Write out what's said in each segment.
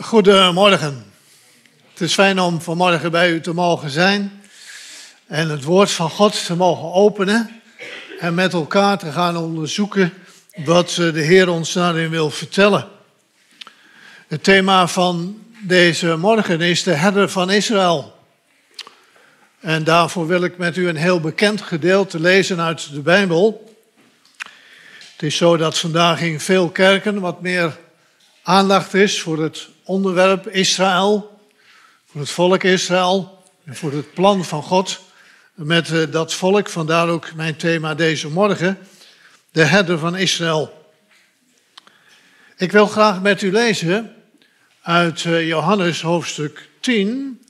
Goedemorgen. Het is fijn om vanmorgen bij u te mogen zijn en het woord van God te mogen openen en met elkaar te gaan onderzoeken wat de Heer ons daarin wil vertellen. Het thema van deze morgen is de herder van Israël. En daarvoor wil ik met u een heel bekend gedeelte lezen uit de Bijbel. Het is zo dat vandaag in veel kerken wat meer aandacht is voor het onderwerp Israël, voor het volk Israël en voor het plan van God met eh, dat volk. Vandaar ook mijn thema deze morgen, de herder van Israël. Ik wil graag met u lezen uit eh, Johannes hoofdstuk 10,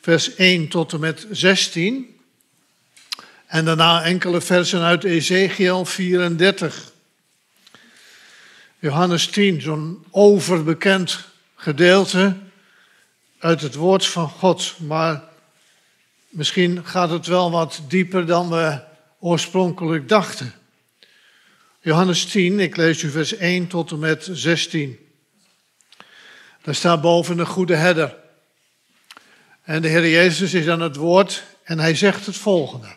vers 1 tot en met 16. En daarna enkele versen uit Ezekiel 34. Johannes 10, zo'n overbekend gedeelte uit het woord van God. Maar misschien gaat het wel wat dieper dan we oorspronkelijk dachten. Johannes 10, ik lees u vers 1 tot en met 16. Daar staat boven de goede herder. En de Heer Jezus is aan het woord en hij zegt het volgende.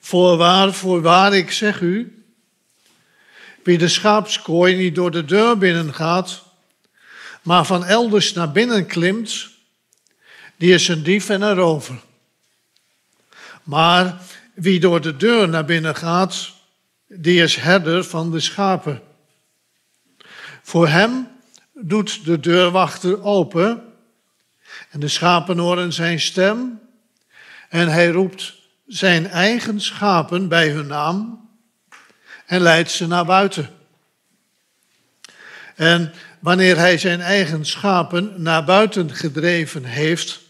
Voorwaar, voorwaar, ik zeg u, wie de schaapskooi niet door de deur binnengaat, maar van elders naar binnen klimt, die is een dief en een rover. Maar wie door de deur naar binnen gaat, die is herder van de schapen. Voor hem doet de deurwachter open en de schapen horen zijn stem en hij roept zijn eigen schapen bij hun naam en leidt ze naar buiten. En wanneer hij zijn eigen schapen naar buiten gedreven heeft,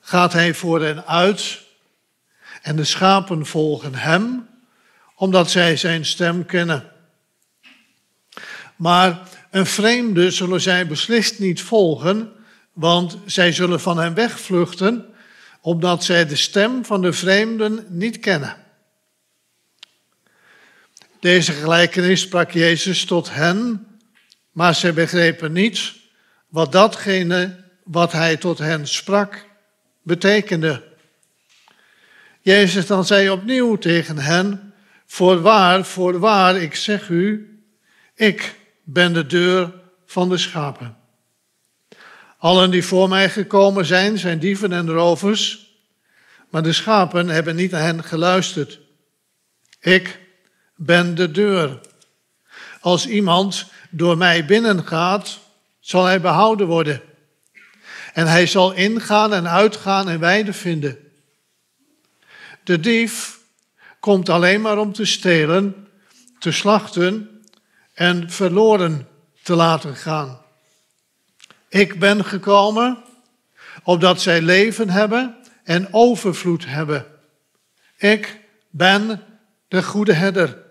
gaat hij voor hen uit en de schapen volgen hem, omdat zij zijn stem kennen. Maar een vreemde zullen zij beslist niet volgen, want zij zullen van hem wegvluchten, omdat zij de stem van de vreemden niet kennen. Deze gelijkenis sprak Jezus tot hen, maar zij begrepen niet wat datgene wat hij tot hen sprak betekende. Jezus dan zei opnieuw tegen hen, voorwaar, voorwaar, ik zeg u, ik ben de deur van de schapen. Allen die voor mij gekomen zijn, zijn dieven en rovers, maar de schapen hebben niet naar hen geluisterd. Ik ben de deur. Als iemand door mij binnengaat, zal hij behouden worden. En hij zal ingaan en uitgaan en weide vinden. De dief komt alleen maar om te stelen, te slachten en verloren te laten gaan. Ik ben gekomen opdat zij leven hebben en overvloed hebben. Ik ben de goede herder.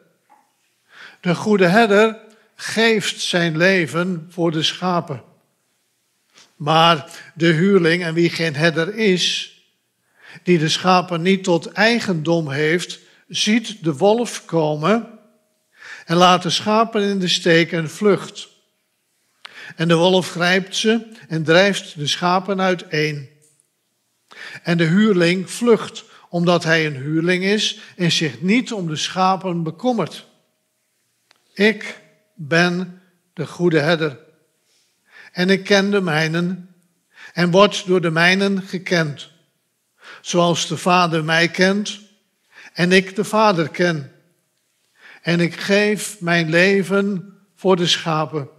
De goede herder geeft zijn leven voor de schapen. Maar de huurling, en wie geen herder is, die de schapen niet tot eigendom heeft, ziet de wolf komen en laat de schapen in de steek en vlucht. En de wolf grijpt ze en drijft de schapen uiteen. En de huurling vlucht omdat hij een huurling is en zich niet om de schapen bekommert. Ik ben de goede herder. En ik ken de mijnen en word door de mijnen gekend. Zoals de Vader mij kent en ik de Vader ken. En ik geef mijn leven voor de schapen.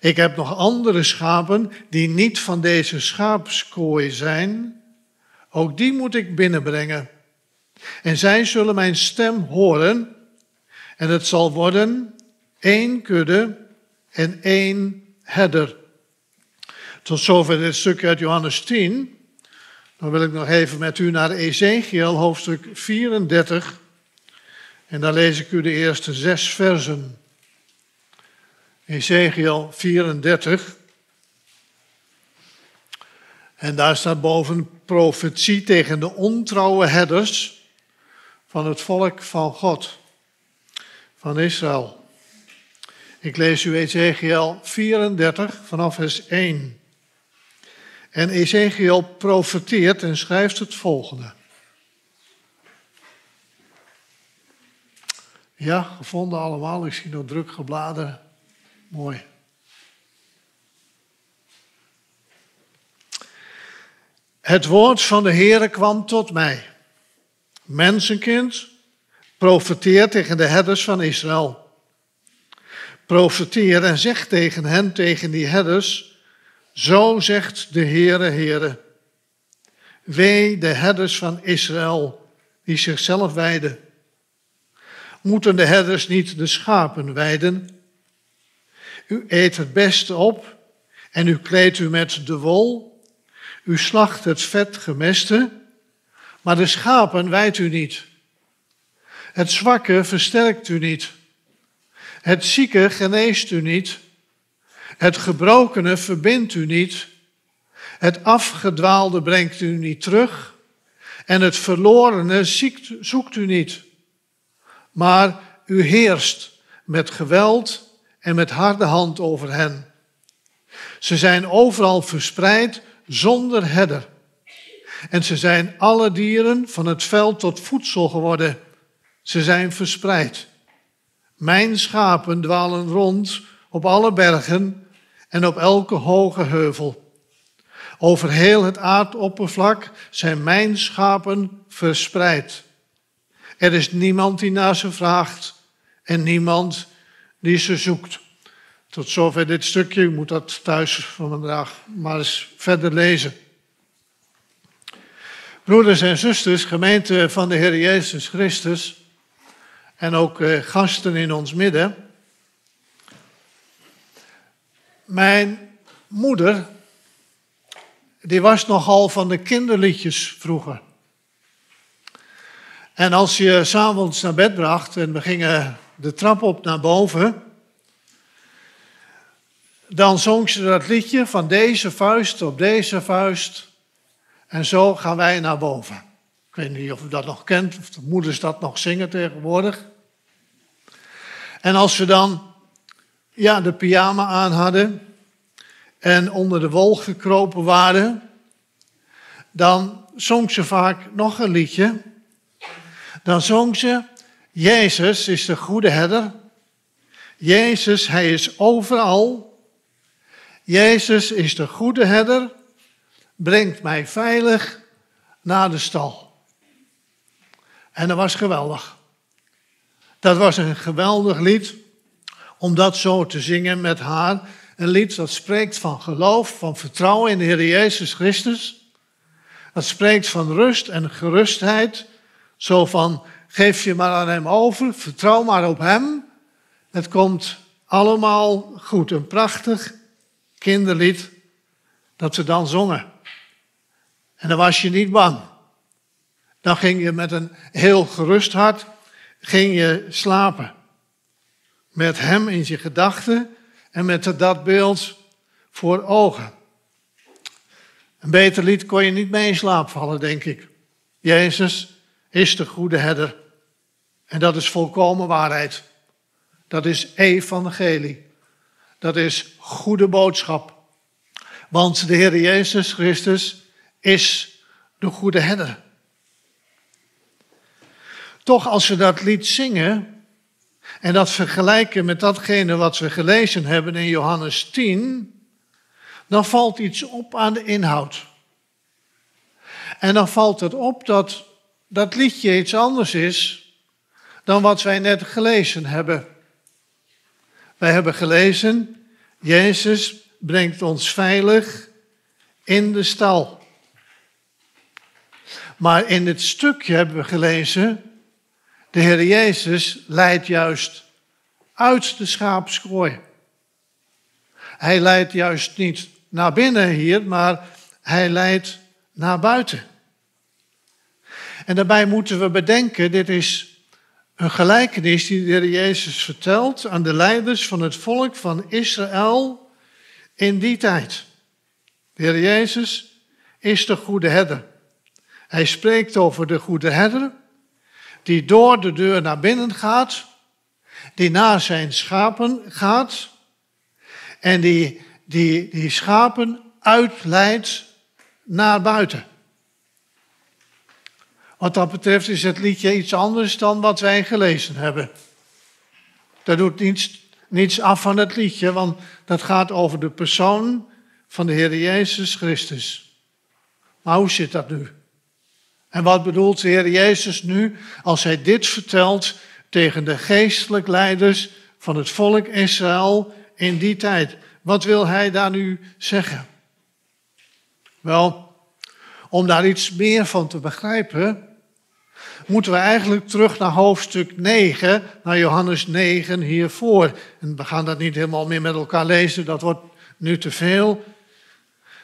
Ik heb nog andere schapen die niet van deze schaapskooi zijn. Ook die moet ik binnenbrengen. En zij zullen mijn stem horen en het zal worden één kudde en één herder. Tot zover dit stukje uit Johannes 10. Dan wil ik nog even met u naar Ezekiel, hoofdstuk 34. En daar lees ik u de eerste zes versen. Ezekiel 34. En daar staat boven profetie tegen de ontrouwe herders van het volk van God van Israël. Ik lees u Ezekiel 34 vanaf vers 1. En Ezekiel profeteert en schrijft het volgende. Ja, gevonden allemaal. Ik zie nog druk gebladeren. Mooi. Het woord van de Heere kwam tot mij. Mensenkind, profeteer tegen de herders van Israël. Profeteer en zeg tegen hen, tegen die herders, zo zegt de Heere, Heere. Wee de herders van Israël, die zichzelf wijden. Moeten de herders niet de schapen wijden? U eet het beste op en u kleedt u met de wol u slacht het vet gemeste, maar de schapen wijdt u niet. Het zwakke versterkt u niet. Het zieke geneest u niet. Het gebrokene verbindt u niet. Het afgedwaalde brengt u niet terug. En het verlorene zoekt u niet. Maar u heerst met geweld en met harde hand over hen. Ze zijn overal verspreid zonder herder. En ze zijn alle dieren van het veld tot voedsel geworden. Ze zijn verspreid. Mijn schapen dwalen rond op alle bergen en op elke hoge heuvel. Over heel het aardoppervlak zijn mijn schapen verspreid. Er is niemand die naar ze vraagt en niemand die ze zoekt. Tot zover dit stukje. Moet dat thuis vandaag maar eens verder lezen. Broeders en zusters, gemeente van de Heer Jezus Christus en ook eh, gasten in ons midden. Mijn moeder, die was nogal van de kinderliedjes vroeger. En als je s'avonds naar bed bracht en we gingen de trap op naar boven, dan zong ze dat liedje van deze vuist op deze vuist. En zo gaan wij naar boven. Ik weet niet of u dat nog kent, of de moeders dat nog zingen tegenwoordig. En als we dan ja, de pyjama aan hadden en onder de wol gekropen waren, dan zong ze vaak nog een liedje. Dan zong ze, Jezus is de goede herder. Jezus, hij is overal. Jezus is de goede herder, brengt mij veilig naar de stal. En dat was geweldig. Dat was een geweldig lied om dat zo te zingen met haar. Een lied dat spreekt van geloof, van vertrouwen in de Heer Jezus Christus. Dat spreekt van rust en gerustheid. Zo van, geef je maar aan Hem over, vertrouw maar op Hem. Het komt allemaal goed. Een prachtig kinderlied dat ze dan zongen. En dan was je niet bang. Dan ging je met een heel gerust hart ging je slapen. Met hem in je gedachten en met dat beeld voor ogen. Een beter lied kon je niet mee in slaap vallen, denk ik. Jezus is de goede herder. En dat is volkomen waarheid. Dat is evangelie. Dat is goede boodschap. Want de Heer Jezus Christus is de goede herder. Toch als we dat lied zingen en dat vergelijken met datgene wat we gelezen hebben in Johannes 10, dan valt iets op aan de inhoud. En dan valt het op dat dat liedje iets anders is dan wat wij net gelezen hebben. Wij hebben gelezen, Jezus brengt ons veilig in de stal. Maar in het stukje hebben we gelezen, de Heer Jezus leidt juist uit de schaapskooi. Hij leidt juist niet naar binnen hier, maar hij leidt naar buiten. En daarbij moeten we bedenken, dit is een gelijkenis die de Heer Jezus vertelt aan de leiders van het volk van Israël in die tijd. De Heer Jezus is de goede herder. Hij spreekt over de goede herder die door de deur naar binnen gaat die naar zijn schapen gaat en die die, die schapen uitleidt naar buiten. Wat dat betreft is het liedje iets anders dan wat wij gelezen hebben. Dat doet niets, niets af van het liedje, want dat gaat over de persoon van de Heer Jezus Christus. Maar hoe zit dat nu? En wat bedoelt de Heer Jezus nu als hij dit vertelt tegen de geestelijk leiders van het volk Israël in die tijd? Wat wil hij daar nu zeggen? Wel, om daar iets meer van te begrijpen, moeten we eigenlijk terug naar hoofdstuk 9, naar Johannes 9 hiervoor. En we gaan dat niet helemaal meer met elkaar lezen, dat wordt nu te veel.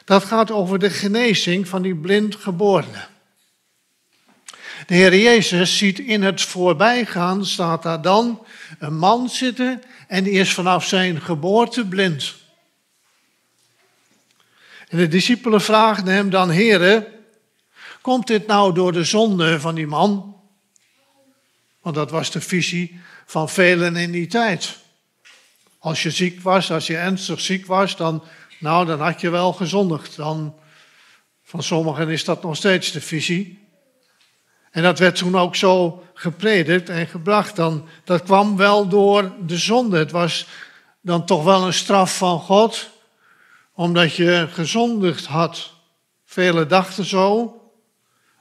Dat gaat over de genezing van die blindgeborene. De Heer Jezus ziet in het voorbijgaan, staat daar dan, een man zitten en die is vanaf zijn geboorte blind. En de discipelen vragen hem dan, heren, komt dit nou door de zonde van die man? Want dat was de visie van velen in die tijd. Als je ziek was, als je ernstig ziek was, dan, nou, dan had je wel gezondigd. Dan, van sommigen is dat nog steeds de visie. En dat werd toen ook zo gepredikt en gebracht. Dan, dat kwam wel door de zonde. Het was dan toch wel een straf van God omdat je gezondigd had. Vele dachten zo.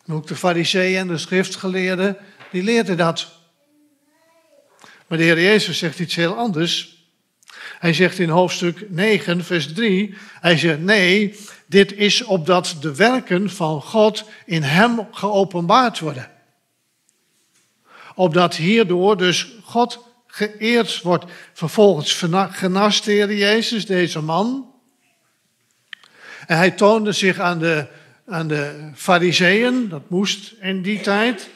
Ook de fariseeën en de schriftgeleerden, die leerden dat. Maar de Heer Jezus zegt iets heel anders. Hij zegt in hoofdstuk 9, vers 3, hij zegt nee, dit is opdat de werken van God in hem geopenbaard worden. Opdat hierdoor dus God geëerd wordt. Vervolgens genast de Heer Jezus deze man. En hij toonde zich aan de, aan de fariseeën, dat moest in die tijd.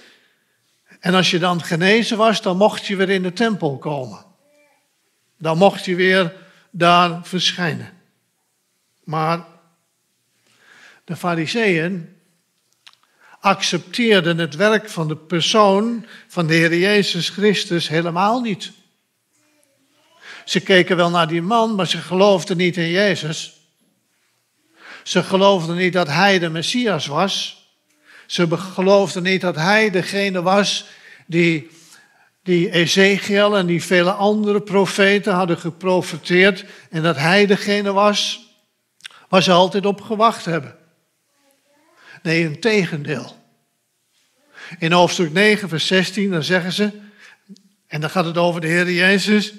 En als je dan genezen was, dan mocht je weer in de tempel komen. Dan mocht je weer daar verschijnen. Maar de fariseeën accepteerden het werk van de persoon van de Heer Jezus Christus helemaal niet. Ze keken wel naar die man, maar ze geloofden niet in Jezus. Ze geloofden niet dat hij de Messias was. Ze geloofden niet dat hij degene was die, die Ezekiel en die vele andere profeten hadden geprofeteerd. En dat hij degene was waar ze altijd op gewacht hebben. Nee, een tegendeel. In hoofdstuk 9, vers 16, dan zeggen ze, en dan gaat het over de Heer Jezus,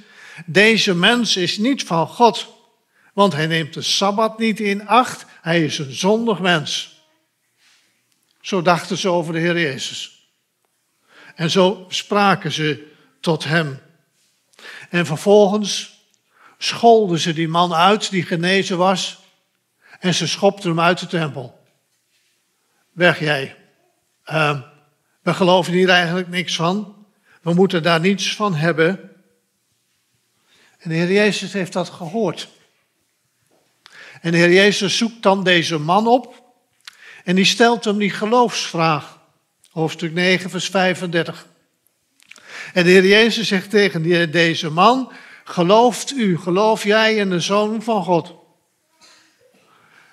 deze mens is niet van God, want hij neemt de Sabbat niet in acht. Hij is een zondig mens. Zo dachten ze over de Heer Jezus. En zo spraken ze tot hem. En vervolgens scholden ze die man uit die genezen was. En ze schopten hem uit de tempel. Weg jij. Uh, we geloven hier eigenlijk niks van. We moeten daar niets van hebben. En de Heer Jezus heeft dat gehoord. En de Heer Jezus zoekt dan deze man op en die stelt hem die geloofsvraag. Hoofdstuk 9, vers 35. En de Heer Jezus zegt tegen deze man, gelooft u, geloof jij in de Zoon van God?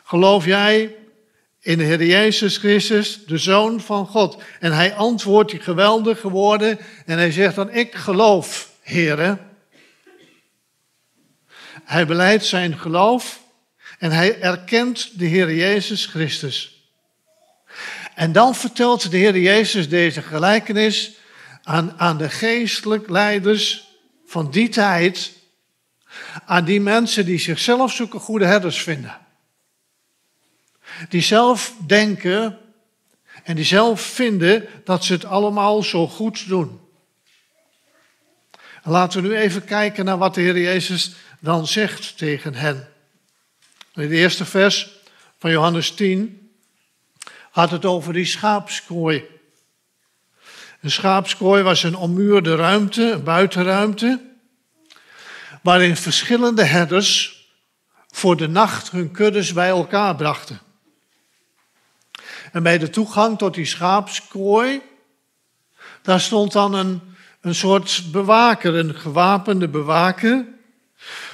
Geloof jij in de Heer Jezus Christus, de Zoon van God? En hij antwoordt die geweldige woorden en hij zegt dan, ik geloof, Heere. Hij beleidt zijn geloof en hij erkent de Heer Jezus Christus. En dan vertelt de Heer Jezus deze gelijkenis aan, aan de geestelijk leiders van die tijd. Aan die mensen die zichzelf zoeken goede herders vinden. Die zelf denken en die zelf vinden dat ze het allemaal zo goed doen. Laten we nu even kijken naar wat de Heer Jezus dan zegt tegen hen. In het eerste vers van Johannes 10 gaat het over die schaapskooi. Een schaapskooi was een ommuurde ruimte, een buitenruimte, waarin verschillende herders voor de nacht hun kuddes bij elkaar brachten. En bij de toegang tot die schaapskooi, daar stond dan een, een soort bewaker, een gewapende bewaker,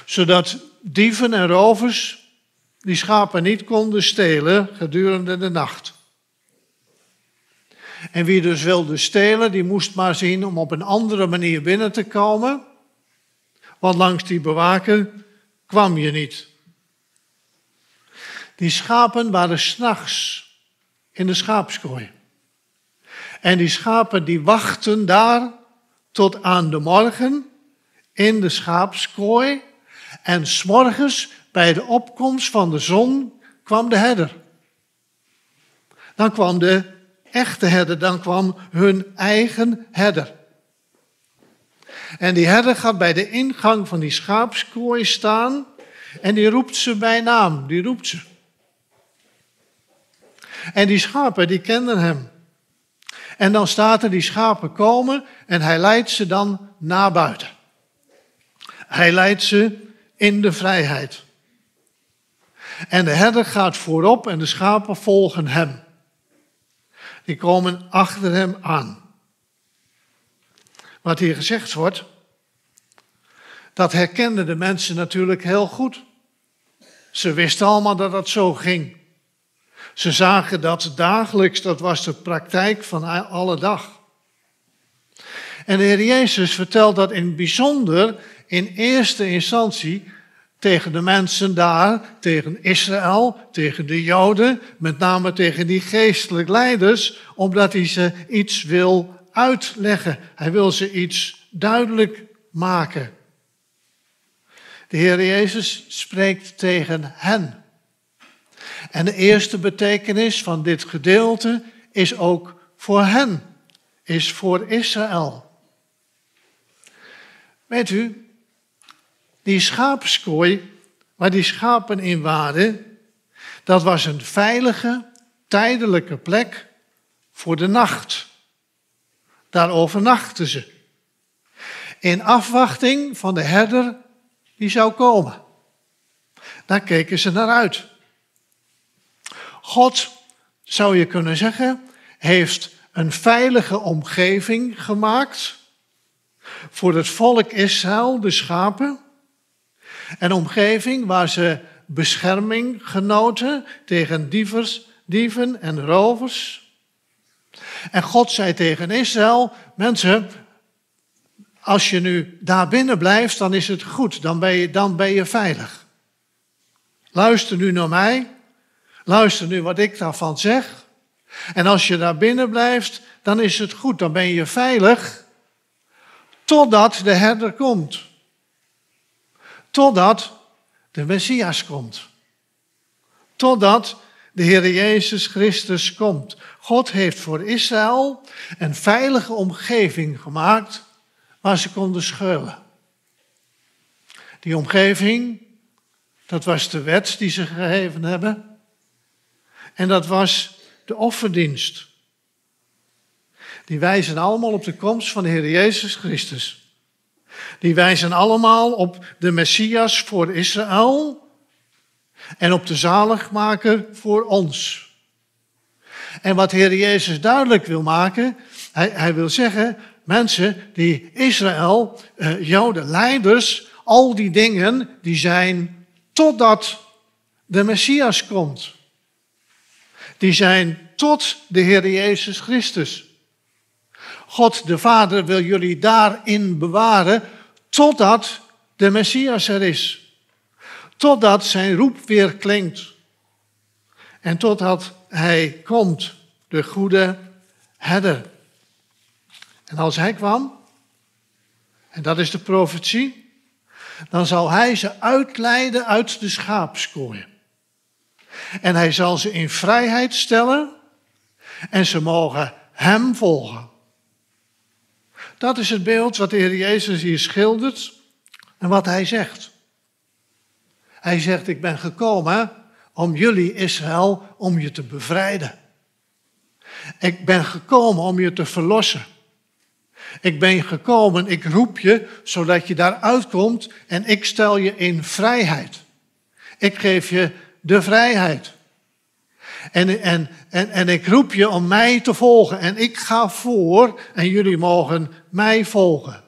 zodat dieven en rovers die schapen niet konden stelen gedurende de nacht. En wie dus wilde stelen, die moest maar zien om op een andere manier binnen te komen, want langs die bewaker kwam je niet. Die schapen waren s'nachts in de schaapskooi. En die schapen die wachten daar tot aan de morgen in de schaapskooi. En s'morgens bij de opkomst van de zon kwam de herder. Dan kwam de echte herder, dan kwam hun eigen herder. En die herder gaat bij de ingang van die schaapskooi staan en die roept ze bij naam, die roept ze. En die schapen, die kenden hem. En dan staat er, die schapen komen en hij leidt ze dan naar buiten. Hij leidt ze in de vrijheid. En de herder gaat voorop en de schapen volgen hem. Die komen achter hem aan. Wat hier gezegd wordt, dat herkenden de mensen natuurlijk heel goed. Ze wisten allemaal dat het zo ging. Ze zagen dat dagelijks, dat was de praktijk van alle dag. En de Heer Jezus vertelt dat in bijzonder in eerste instantie tegen de mensen daar, tegen Israël, tegen de Joden, met name tegen die geestelijk leiders, omdat hij ze iets wil uitleggen. Hij wil ze iets duidelijk maken. De Heer Jezus spreekt tegen hen. En de eerste betekenis van dit gedeelte is ook voor hen, is voor Israël. Weet u, die schaapskooi waar die schapen in waren, dat was een veilige, tijdelijke plek voor de nacht. Daar overnachten ze. In afwachting van de herder die zou komen. Daar keken ze naar uit. God, zou je kunnen zeggen, heeft een veilige omgeving gemaakt voor het volk Israël, de schapen. Een omgeving waar ze bescherming genoten tegen dievers, dieven en rovers. En God zei tegen Israël, mensen, als je nu daar binnen blijft, dan is het goed, dan ben je, dan ben je veilig. Luister nu naar mij, luister nu wat ik daarvan zeg. En als je daar binnen blijft, dan is het goed, dan ben je veilig, totdat de herder komt. Totdat de Messias komt. Totdat de Heer Jezus Christus komt. God heeft voor Israël een veilige omgeving gemaakt waar ze konden schuilen. Die omgeving, dat was de wet die ze gegeven hebben. En dat was de offerdienst. Die wijzen allemaal op de komst van de Heer Jezus Christus. Die wijzen allemaal op de Messias voor Israël en op de zaligmaker voor ons. En wat Heer Jezus duidelijk wil maken, hij, hij wil zeggen, mensen die Israël, uh, Joden, leiders, al die dingen, die zijn totdat de Messias komt. Die zijn tot de Heer Jezus Christus. God de Vader wil jullie daarin bewaren totdat de Messias er is. Totdat zijn roep weer klinkt. En totdat hij komt, de goede herder. En als hij kwam, en dat is de profetie, dan zal hij ze uitleiden uit de schaapskooi. En hij zal ze in vrijheid stellen en ze mogen hem volgen. Dat is het beeld wat de Heer Jezus hier schildert en wat hij zegt. Hij zegt, ik ben gekomen om jullie Israël, om je te bevrijden. Ik ben gekomen om je te verlossen. Ik ben gekomen, ik roep je, zodat je daaruit komt en ik stel je in vrijheid. Ik geef je de vrijheid. En, en, en, en ik roep je om mij te volgen. En ik ga voor en jullie mogen mij volgen.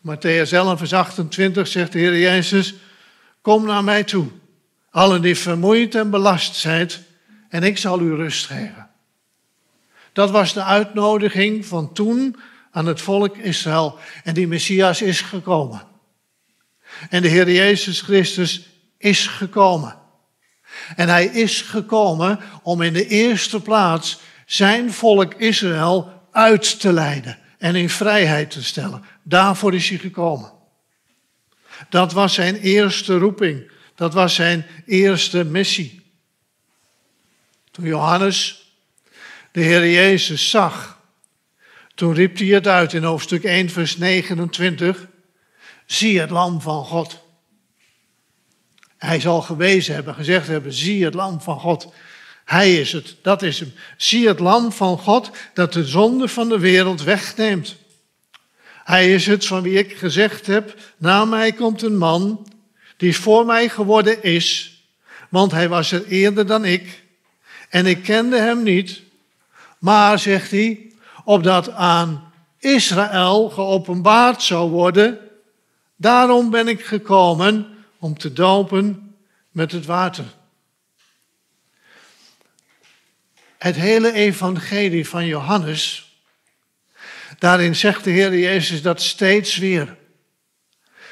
Matthäus 11, vers 28 zegt de Heer Jezus, kom naar mij toe. Allen die vermoeid en belast zijn, en ik zal u rust geven. Dat was de uitnodiging van toen aan het volk Israël. En die Messias is gekomen. En de Heer Jezus Christus is gekomen. En hij is gekomen om in de eerste plaats zijn volk Israël uit te leiden en in vrijheid te stellen. Daarvoor is hij gekomen. Dat was zijn eerste roeping. Dat was zijn eerste missie. Toen Johannes de Heer Jezus zag, toen riep hij het uit in hoofdstuk 1, vers 29. Zie het lam van God. Hij zal gewezen hebben, gezegd hebben, zie het lam van God. Hij is het, dat is hem. Zie het lam van God dat de zonde van de wereld wegneemt. Hij is het van wie ik gezegd heb, na mij komt een man die voor mij geworden is, want hij was er eerder dan ik. En ik kende hem niet, maar, zegt hij, opdat aan Israël geopenbaard zou worden, daarom ben ik gekomen om te dopen met het water. Het hele evangelie van Johannes, daarin zegt de Heer Jezus dat steeds weer.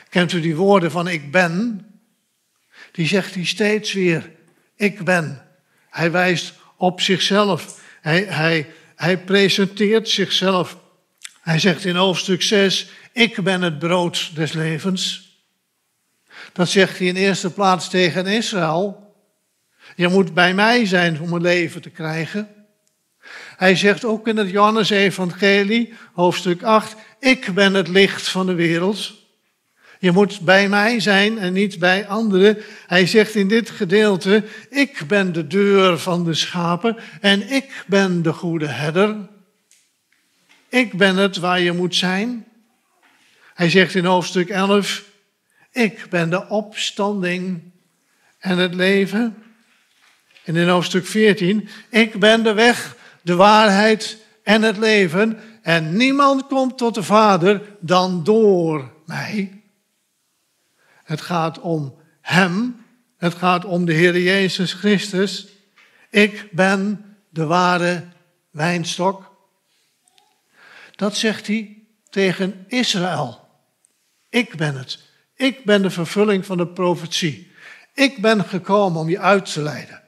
Kent u die woorden van ik ben? Die zegt hij steeds weer, ik ben. Hij wijst op zichzelf. Hij, hij, hij presenteert zichzelf. Hij zegt in hoofdstuk 6, ik ben het brood des levens. Dat zegt hij in eerste plaats tegen Israël. Je moet bij mij zijn om een leven te krijgen. Hij zegt ook in het Johannes-evangelie, hoofdstuk 8, ik ben het licht van de wereld. Je moet bij mij zijn en niet bij anderen. Hij zegt in dit gedeelte, ik ben de deur van de schapen en ik ben de goede herder. Ik ben het waar je moet zijn. Hij zegt in hoofdstuk 11, ik ben de opstanding en het leven. En in hoofdstuk 14, ik ben de weg, de waarheid en het leven. En niemand komt tot de Vader dan door mij. Het gaat om Hem. Het gaat om de Heer Jezus Christus. Ik ben de ware wijnstok. Dat zegt hij tegen Israël. Ik ben het. Ik ben de vervulling van de profetie. Ik ben gekomen om je uit te leiden.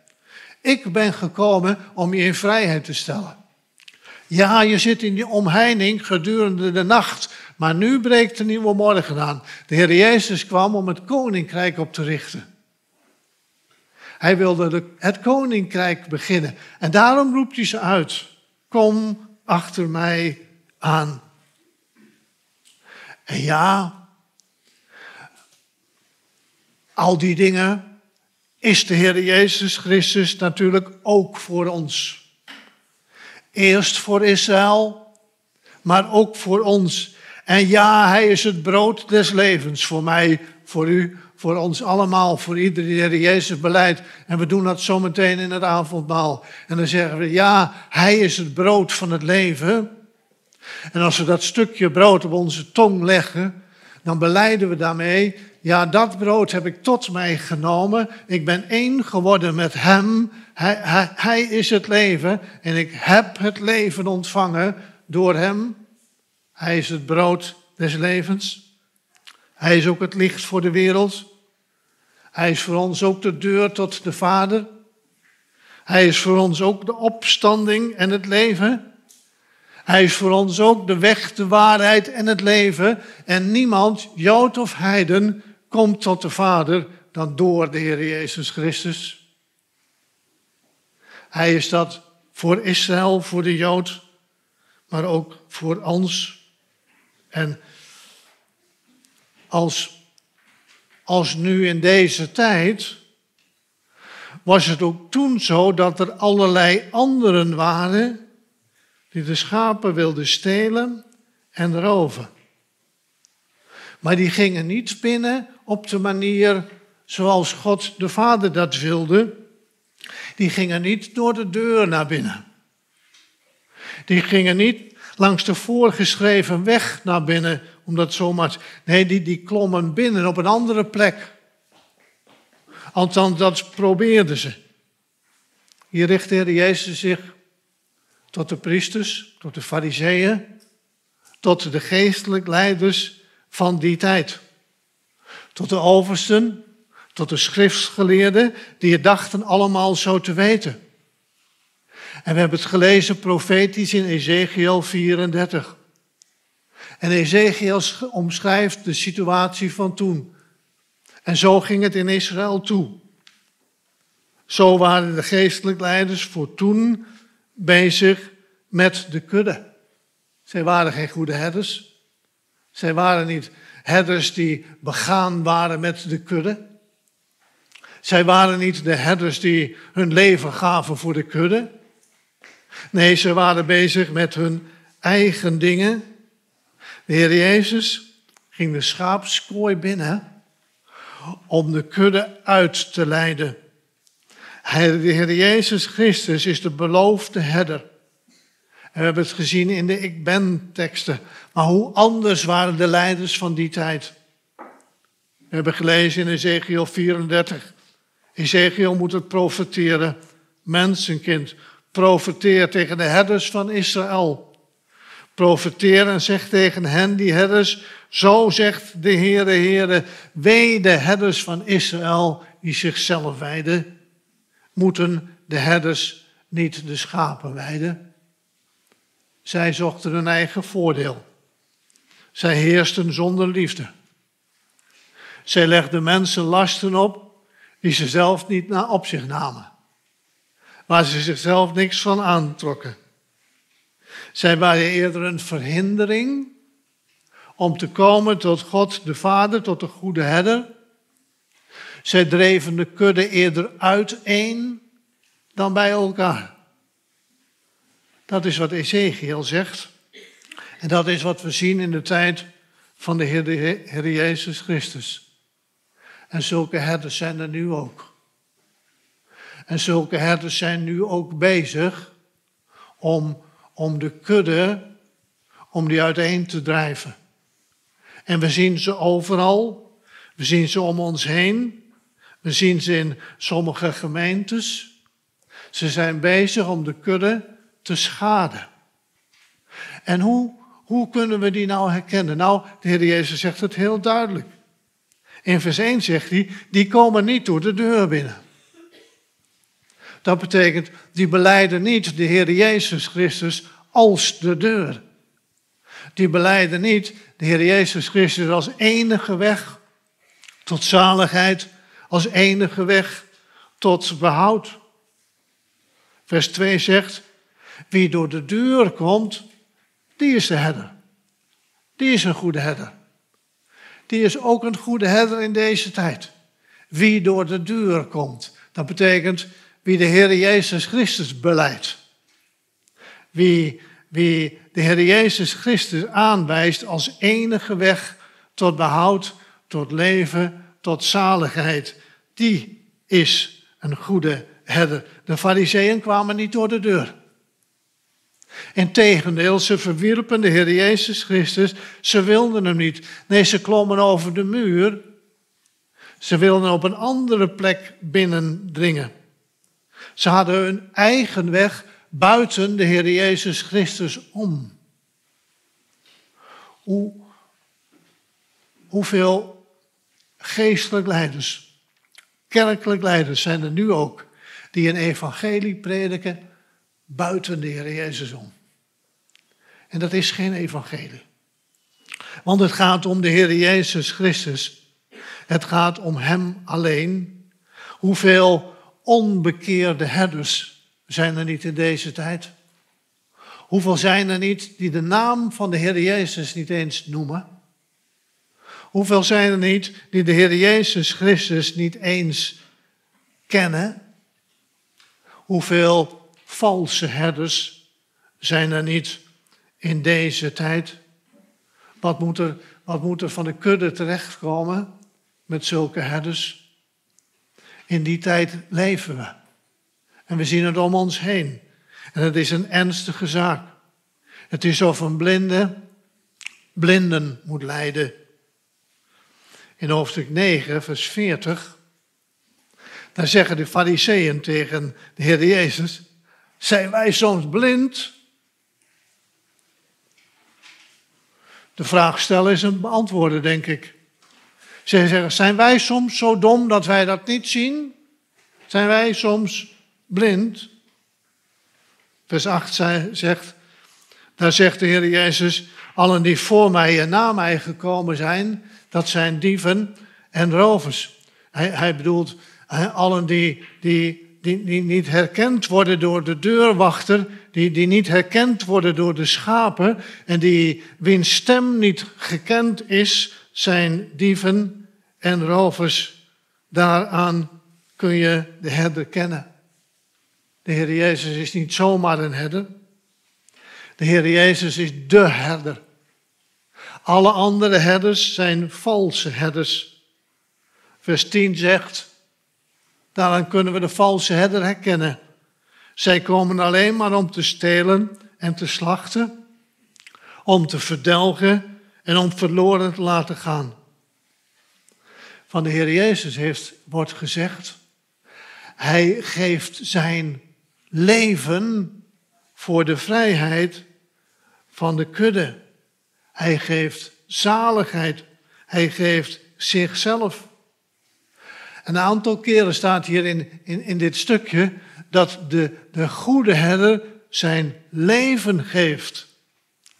Ik ben gekomen om je in vrijheid te stellen. Ja, je zit in die omheining gedurende de nacht, maar nu breekt de nieuwe morgen aan. De Heer Jezus kwam om het koninkrijk op te richten. Hij wilde het koninkrijk beginnen. En daarom roept hij ze uit. Kom achter mij aan. En ja, al die dingen is de Heer Jezus Christus natuurlijk ook voor ons. Eerst voor Israël, maar ook voor ons. En ja, Hij is het brood des levens voor mij, voor u, voor ons allemaal, voor iedereen die de Jezus beleidt. En we doen dat zometeen in het avondmaal. En dan zeggen we, ja, Hij is het brood van het leven. En als we dat stukje brood op onze tong leggen, dan beleiden we daarmee, ja, dat brood heb ik tot mij genomen. Ik ben één geworden met Hem. Hij, hij, hij is het leven en ik heb het leven ontvangen door Hem. Hij is het brood des levens. Hij is ook het licht voor de wereld. Hij is voor ons ook de deur tot de Vader. Hij is voor ons ook de opstanding en het leven. Hij is voor ons ook de weg, de waarheid en het leven. En niemand, Jood of Heiden, komt tot de Vader dan door de Heer Jezus Christus. Hij is dat voor Israël, voor de Jood, maar ook voor ons. En als, als nu in deze tijd, was het ook toen zo dat er allerlei anderen waren die de schapen wilden stelen en roven. Maar die gingen niet binnen op de manier zoals God de Vader dat wilde. Die gingen niet door de deur naar binnen. Die gingen niet langs de voorgeschreven weg naar binnen, omdat zomaar. Nee, die, die klommen binnen op een andere plek. Althans, dat probeerden ze. Hier richtte de Jezus zich tot de priesters, tot de fariseeën, tot de geestelijk leiders van die tijd. Tot de oversten, tot de schriftsgeleerden, die het dachten allemaal zo te weten. En we hebben het gelezen profetisch in Ezekiel 34. En Ezekiel omschrijft de situatie van toen. En zo ging het in Israël toe. Zo waren de geestelijk leiders voor toen bezig met de kudde. Zij waren geen goede herders. Zij waren niet herders die begaan waren met de kudde. Zij waren niet de herders die hun leven gaven voor de kudde. Nee, ze waren bezig met hun eigen dingen. De Heer Jezus ging de schaapskooi binnen om de kudde uit te leiden. De Heer Jezus Christus is de beloofde herder. We hebben het gezien in de Ik Ben teksten. Maar hoe anders waren de leiders van die tijd? We hebben gelezen in Ezekiel 34. Ezekiel moet het profeteren. Mensenkind, profeteer tegen de herders van Israël. Profeteer en zeg tegen hen, die herders, zo zegt de Heere, Heere, wee de herders van Israël die zichzelf wijden, moeten de herders niet de schapen wijden. Zij zochten hun eigen voordeel. Zij heersten zonder liefde. Zij legden mensen lasten op die ze zelf niet op zich namen waar ze zichzelf niks van aantrokken. Zij waren eerder een verhindering om te komen tot God de Vader, tot de goede herder. Zij dreven de kudde eerder uiteen dan bij elkaar. Dat is wat Ezekiel zegt. En dat is wat we zien in de tijd van de Heer, Heer Jezus Christus. En zulke herders zijn er nu ook. En zulke herders zijn nu ook bezig om, om de kudde, om die uiteen te drijven. En we zien ze overal. We zien ze om ons heen. We zien ze in sommige gemeentes. Ze zijn bezig om de kudde te schaden. En hoe, hoe kunnen we die nou herkennen? Nou, de Heer Jezus zegt het heel duidelijk. In vers 1 zegt hij, die komen niet door de deur binnen. Dat betekent, die beleiden niet de Heer Jezus Christus als de deur. Die beleiden niet de Heer Jezus Christus als enige weg tot zaligheid, als enige weg tot behoud. Vers 2 zegt, wie door de deur komt, die is de herder. Die is een goede herder. Die is ook een goede herder in deze tijd. Wie door de deur komt. Dat betekent wie de Heer Jezus Christus beleidt. Wie, wie de Heer Jezus Christus aanwijst als enige weg tot behoud, tot leven, tot zaligheid. Die is een goede herder. De fariseeën kwamen niet door de deur. Integendeel, ze verwierpen de Heer Jezus Christus. Ze wilden hem niet. Nee, ze klommen over de muur. Ze wilden op een andere plek binnendringen. Ze hadden hun eigen weg buiten de Heer Jezus Christus om. Hoe, hoeveel geestelijk leiders, kerkelijk leiders zijn er nu ook, die een evangelie prediken buiten de Heer Jezus om. En dat is geen evangelie. Want het gaat om de Heer Jezus Christus. Het gaat om Hem alleen. Hoeveel onbekeerde herders zijn er niet in deze tijd? Hoeveel zijn er niet die de naam van de Heer Jezus niet eens noemen? Hoeveel zijn er niet die de Heer Jezus Christus niet eens kennen? Hoeveel valse herders zijn er niet in deze tijd? Wat moet er, wat moet er van de kudde terechtkomen met zulke herders? In die tijd leven we. En we zien het om ons heen. En het is een ernstige zaak. Het is of een blinde blinden moet leiden. In hoofdstuk 9, vers 40, daar zeggen de fariseeën tegen de Heer Jezus, zijn wij soms blind? De vraag stellen is een beantwoorden, denk ik. Ze zeggen, zijn wij soms zo dom dat wij dat niet zien? Zijn wij soms blind? Vers 8 zegt, daar zegt de Heer Jezus, allen die voor mij en na mij gekomen zijn, dat zijn dieven en rovers. Hij, hij bedoelt allen die, die, die, niet herkend worden door de deurwachter, die, die niet herkend worden door de schapen en die wiens stem niet gekend is, zijn dieven en rovers. Daaraan kun je de herder kennen. De Heer Jezus is niet zomaar een herder. De Heer Jezus is de herder. Alle andere herders zijn valse herders. Vers 10 zegt, daaraan kunnen we de valse herder herkennen. Zij komen alleen maar om te stelen en te slachten, om te verdelgen en om verloren te laten gaan. Van de Heer Jezus heeft, wordt gezegd, Hij geeft zijn leven voor de vrijheid van de kudde. Hij geeft zaligheid. Hij geeft zichzelf. Een aantal keren staat hier in, in, in dit stukje dat de, de goede herder zijn leven geeft.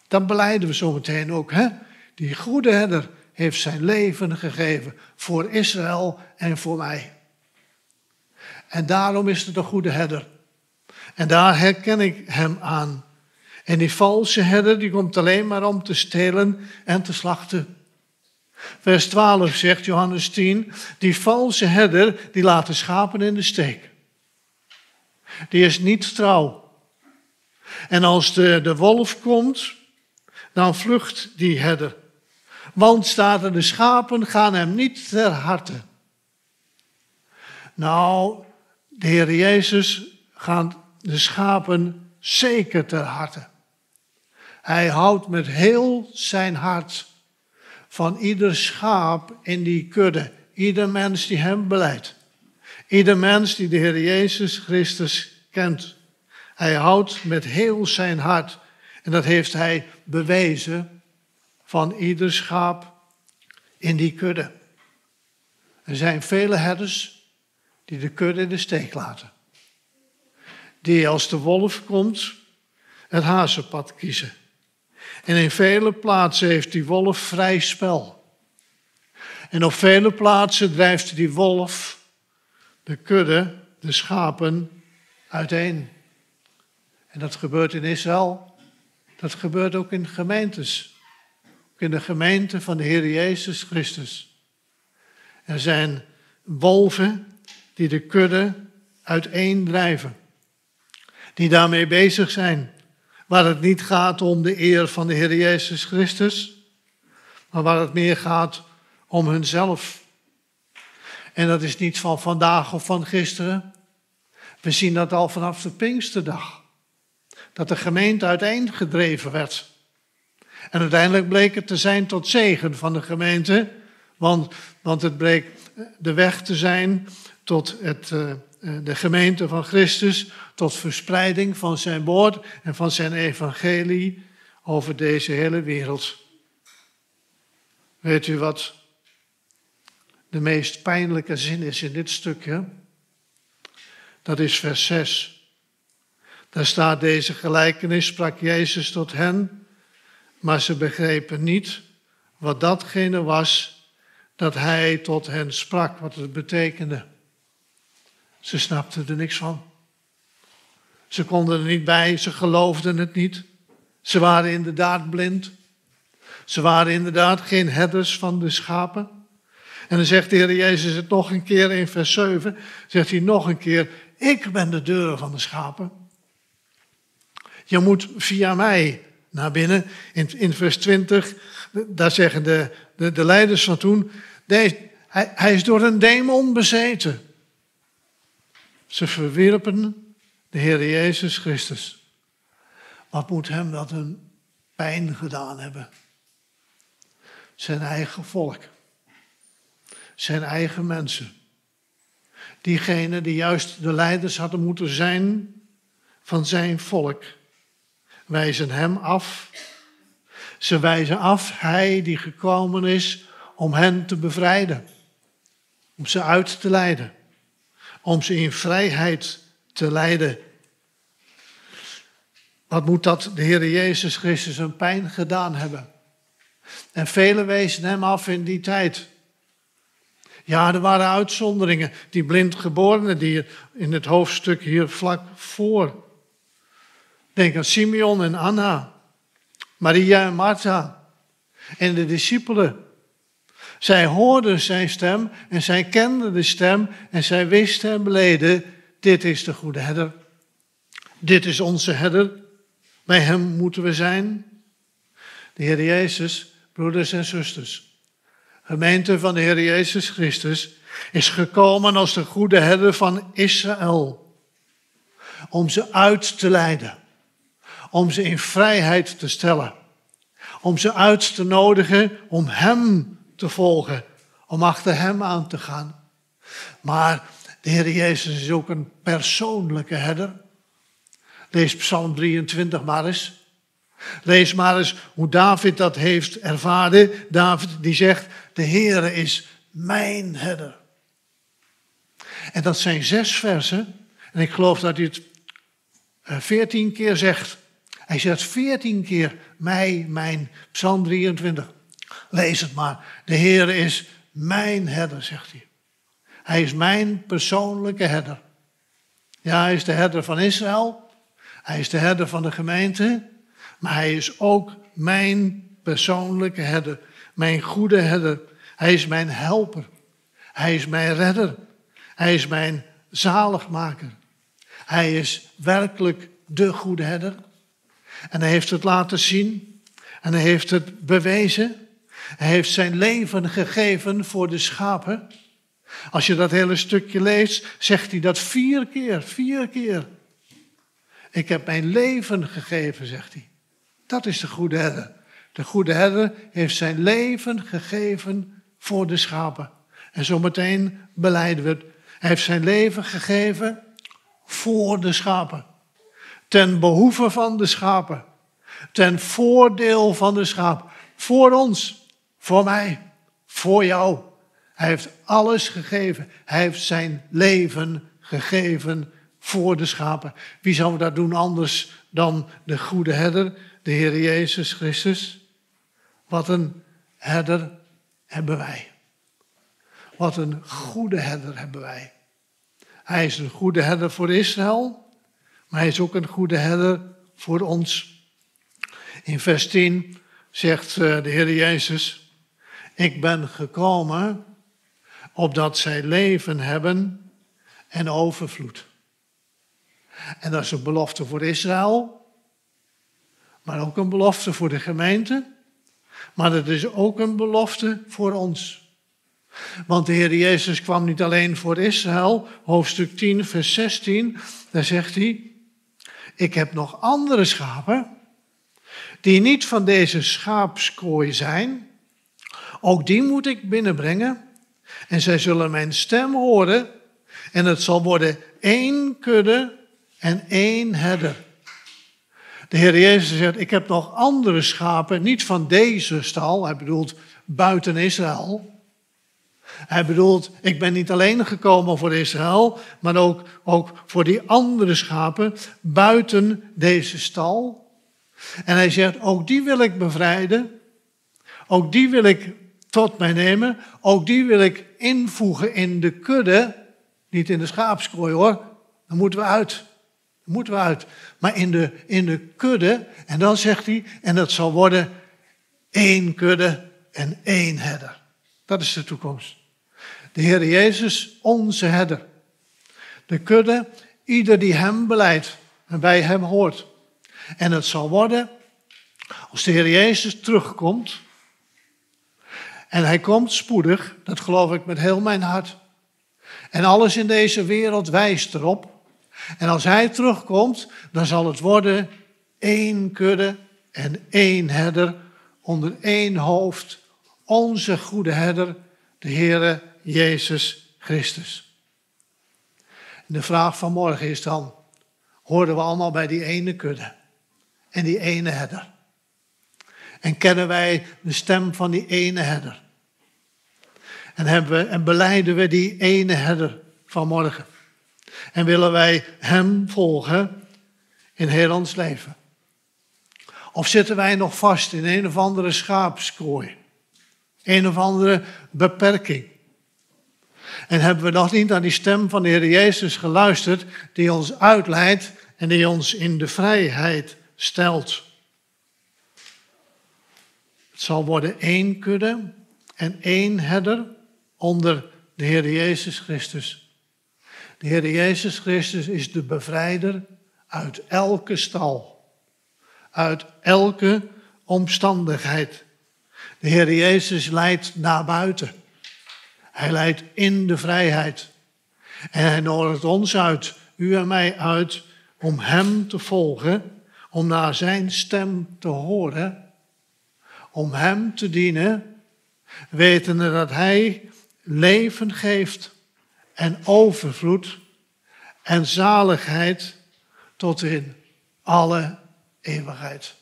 Dat beleiden we zo meteen ook. Hè? Die goede herder heeft zijn leven gegeven voor Israël en voor mij. En daarom is het een goede herder. En daar herken ik hem aan. En die valse herder die komt alleen maar om te stelen en te slachten. Vers 12 zegt Johannes 10, die valse herder die laat de schapen in de steek. Die is niet trouw. En als de, de wolf komt, dan vlucht die herder. Want staat er, de schapen gaan hem niet ter harte. Nou, de Heer Jezus gaat de schapen zeker ter harte. Hij houdt met heel zijn hart van ieder schaap in die kudde. Ieder mens die hem beleidt. Ieder mens die de Heer Jezus Christus kent. Hij houdt met heel zijn hart. En dat heeft hij bewezen van ieder schaap in die kudde. Er zijn vele herders die de kudde in de steek laten. Die als de wolf komt het hazenpad kiezen. En in vele plaatsen heeft die wolf vrij spel. En op vele plaatsen drijft die wolf de kudde, de schapen, uiteen. En dat gebeurt in Israël. Dat gebeurt ook in gemeentes. Ook in de gemeente van de Heer Jezus Christus. Er zijn wolven die de kudde uiteen drijven. Die daarmee bezig zijn waar het niet gaat om de eer van de Heer Jezus Christus, maar waar het meer gaat om hunzelf. En dat is niet van vandaag of van gisteren. We zien dat al vanaf de Pinksterdag. Dat de gemeente uiteengedreven werd. En uiteindelijk bleek het te zijn tot zegen van de gemeente, want, want het bleek de weg te zijn tot het, uh, de gemeente van Christus, tot verspreiding van zijn woord en van zijn evangelie over deze hele wereld. Weet u wat de meest pijnlijke zin is in dit stukje? Dat is vers 6. Daar staat deze gelijkenis, sprak Jezus tot hen, maar ze begrepen niet wat datgene was dat hij tot hen sprak, wat het betekende. Ze snapten er niks van. Ze konden er niet bij, ze geloofden het niet. Ze waren inderdaad blind. Ze waren inderdaad geen herders van de schapen. En dan zegt de Heer Jezus het nog een keer in vers 7. Zegt hij nog een keer, ik ben de deur van de schapen. Je moet via mij naar binnen. In, in vers 20, daar zeggen de, de, de leiders van toen, hij, hij is door een demon bezeten. Ze verwierpen de Heer Jezus Christus. Wat moet hem dat een pijn gedaan hebben? Zijn eigen volk. Zijn eigen mensen. Diegenen die juist de leiders hadden moeten zijn van zijn volk, wijzen hem af. Ze wijzen af, hij die gekomen is om hen te bevrijden, om ze uit te leiden, om ze in vrijheid te leiden. Wat moet dat de Heer Jezus Christus een pijn gedaan hebben? En velen wezen hem af in die tijd. Ja, er waren uitzonderingen. Die blindgeborenen die in het hoofdstuk hier vlak voor. Denk aan Simeon en Anna, Maria en Martha en de discipelen. Zij hoorden zijn stem en zij kenden de stem en zij wisten en beleden, dit is de goede herder. Dit is onze herder. Bij hem moeten we zijn. De Heer Jezus, broeders en zusters. Gemeente van de Heer Jezus Christus is gekomen als de goede herder van Israël. Om ze uit te leiden. Om ze in vrijheid te stellen. Om ze uit te nodigen om Hem te volgen. Om achter Hem aan te gaan. Maar de Heer Jezus is ook een persoonlijke herder. Lees Psalm 23 maar eens. Lees maar eens hoe David dat heeft ervaren. David die zegt, de Heere is mijn herder. En dat zijn zes versen. En ik geloof dat hij het eh, veertien keer zegt. Hij zegt veertien keer mij, mijn, Psalm 23. Lees het maar. De Heere is mijn herder, zegt hij. Hij is mijn persoonlijke herder. Ja, hij is de herder van Israël. Hij is de herder van de gemeente. Maar hij is ook mijn persoonlijke herder. Mijn goede herder. Hij is mijn helper. Hij is mijn redder. Hij is mijn zaligmaker. Hij is werkelijk de goede herder. En hij heeft het laten zien. En hij heeft het bewezen. Hij heeft zijn leven gegeven voor de schapen. Als je dat hele stukje leest, zegt hij dat vier keer, vier keer. Ik heb mijn leven gegeven, zegt hij. Dat is de goede herder. De goede herder heeft zijn leven gegeven voor de schapen. En zometeen beleiden we het. Hij heeft zijn leven gegeven voor de schapen. Ten behoeve van de schapen. Ten voordeel van de schapen. Voor ons, voor mij, voor jou. Hij heeft alles gegeven. Hij heeft zijn leven gegeven voor de schapen. Wie zou dat doen anders dan de goede herder, de Heer Jezus Christus? Wat een herder hebben wij. Wat een goede herder hebben wij. Hij is een goede herder voor Israël, maar hij is ook een goede herder voor ons. In vers 10 zegt eh, de Heer Jezus, ik ben gekomen opdat zij leven hebben en overvloed. En dat is een belofte voor Israël, maar ook een belofte voor de gemeente, maar het is ook een belofte voor ons. Want de Heer Jezus kwam niet alleen voor Israël, hoofdstuk 10, vers 16, daar zegt hij, ik heb nog andere schapen die niet van deze schaapskooi zijn, ook die moet ik binnenbrengen en zij zullen mijn stem horen en het zal worden één kudde en één herder. De Heer Jezus zegt, ik heb nog andere schapen, niet van deze stal, hij bedoelt buiten Israël. Hij bedoelt, ik ben niet alleen gekomen voor Israël, maar ook, ook voor die andere schapen buiten deze stal. En hij zegt, ook die wil ik bevrijden, ook die wil ik tot mij nemen. Ook die wil ik invoegen in de kudde. Niet in de schaapskooi hoor. Dan moeten we uit. Dan moeten we uit. Maar in de, in de kudde. En dan zegt hij, en dat zal worden één kudde en één herder. Dat is de toekomst. De Heer Jezus, onze herder. De kudde, ieder die hem beleidt en bij hem hoort. En het zal worden, als de Heer Jezus terugkomt, en hij komt spoedig, dat geloof ik met heel mijn hart. En alles in deze wereld wijst erop. En als hij terugkomt, dan zal het worden één kudde en één herder onder één hoofd. Onze goede herder, de Heere Jezus Christus. de vraag van morgen is dan, horen we allemaal bij die ene kudde en die ene herder? En kennen wij de stem van die ene herder? En, hebben we, en beleiden we die ene herder van morgen? En willen wij Hem volgen in heel ons leven? Of zitten wij nog vast in een of andere schaapskooi? Een of andere beperking? En hebben we nog niet naar die stem van de Heer Jezus geluisterd, die ons uitleidt en die ons in de vrijheid stelt? Het zal worden één kudde en één herder onder de Heer Jezus Christus. De Heer Jezus Christus is de bevrijder uit elke stal, uit elke omstandigheid. De Heer Jezus leidt naar buiten. Hij leidt in de vrijheid. En hij nodigt ons uit, u en mij uit, om Hem te volgen, om naar Zijn stem te horen, om Hem te dienen, wetende dat Hij leven geeft en overvloed en zaligheid tot in alle eeuwigheid.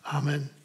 Amen.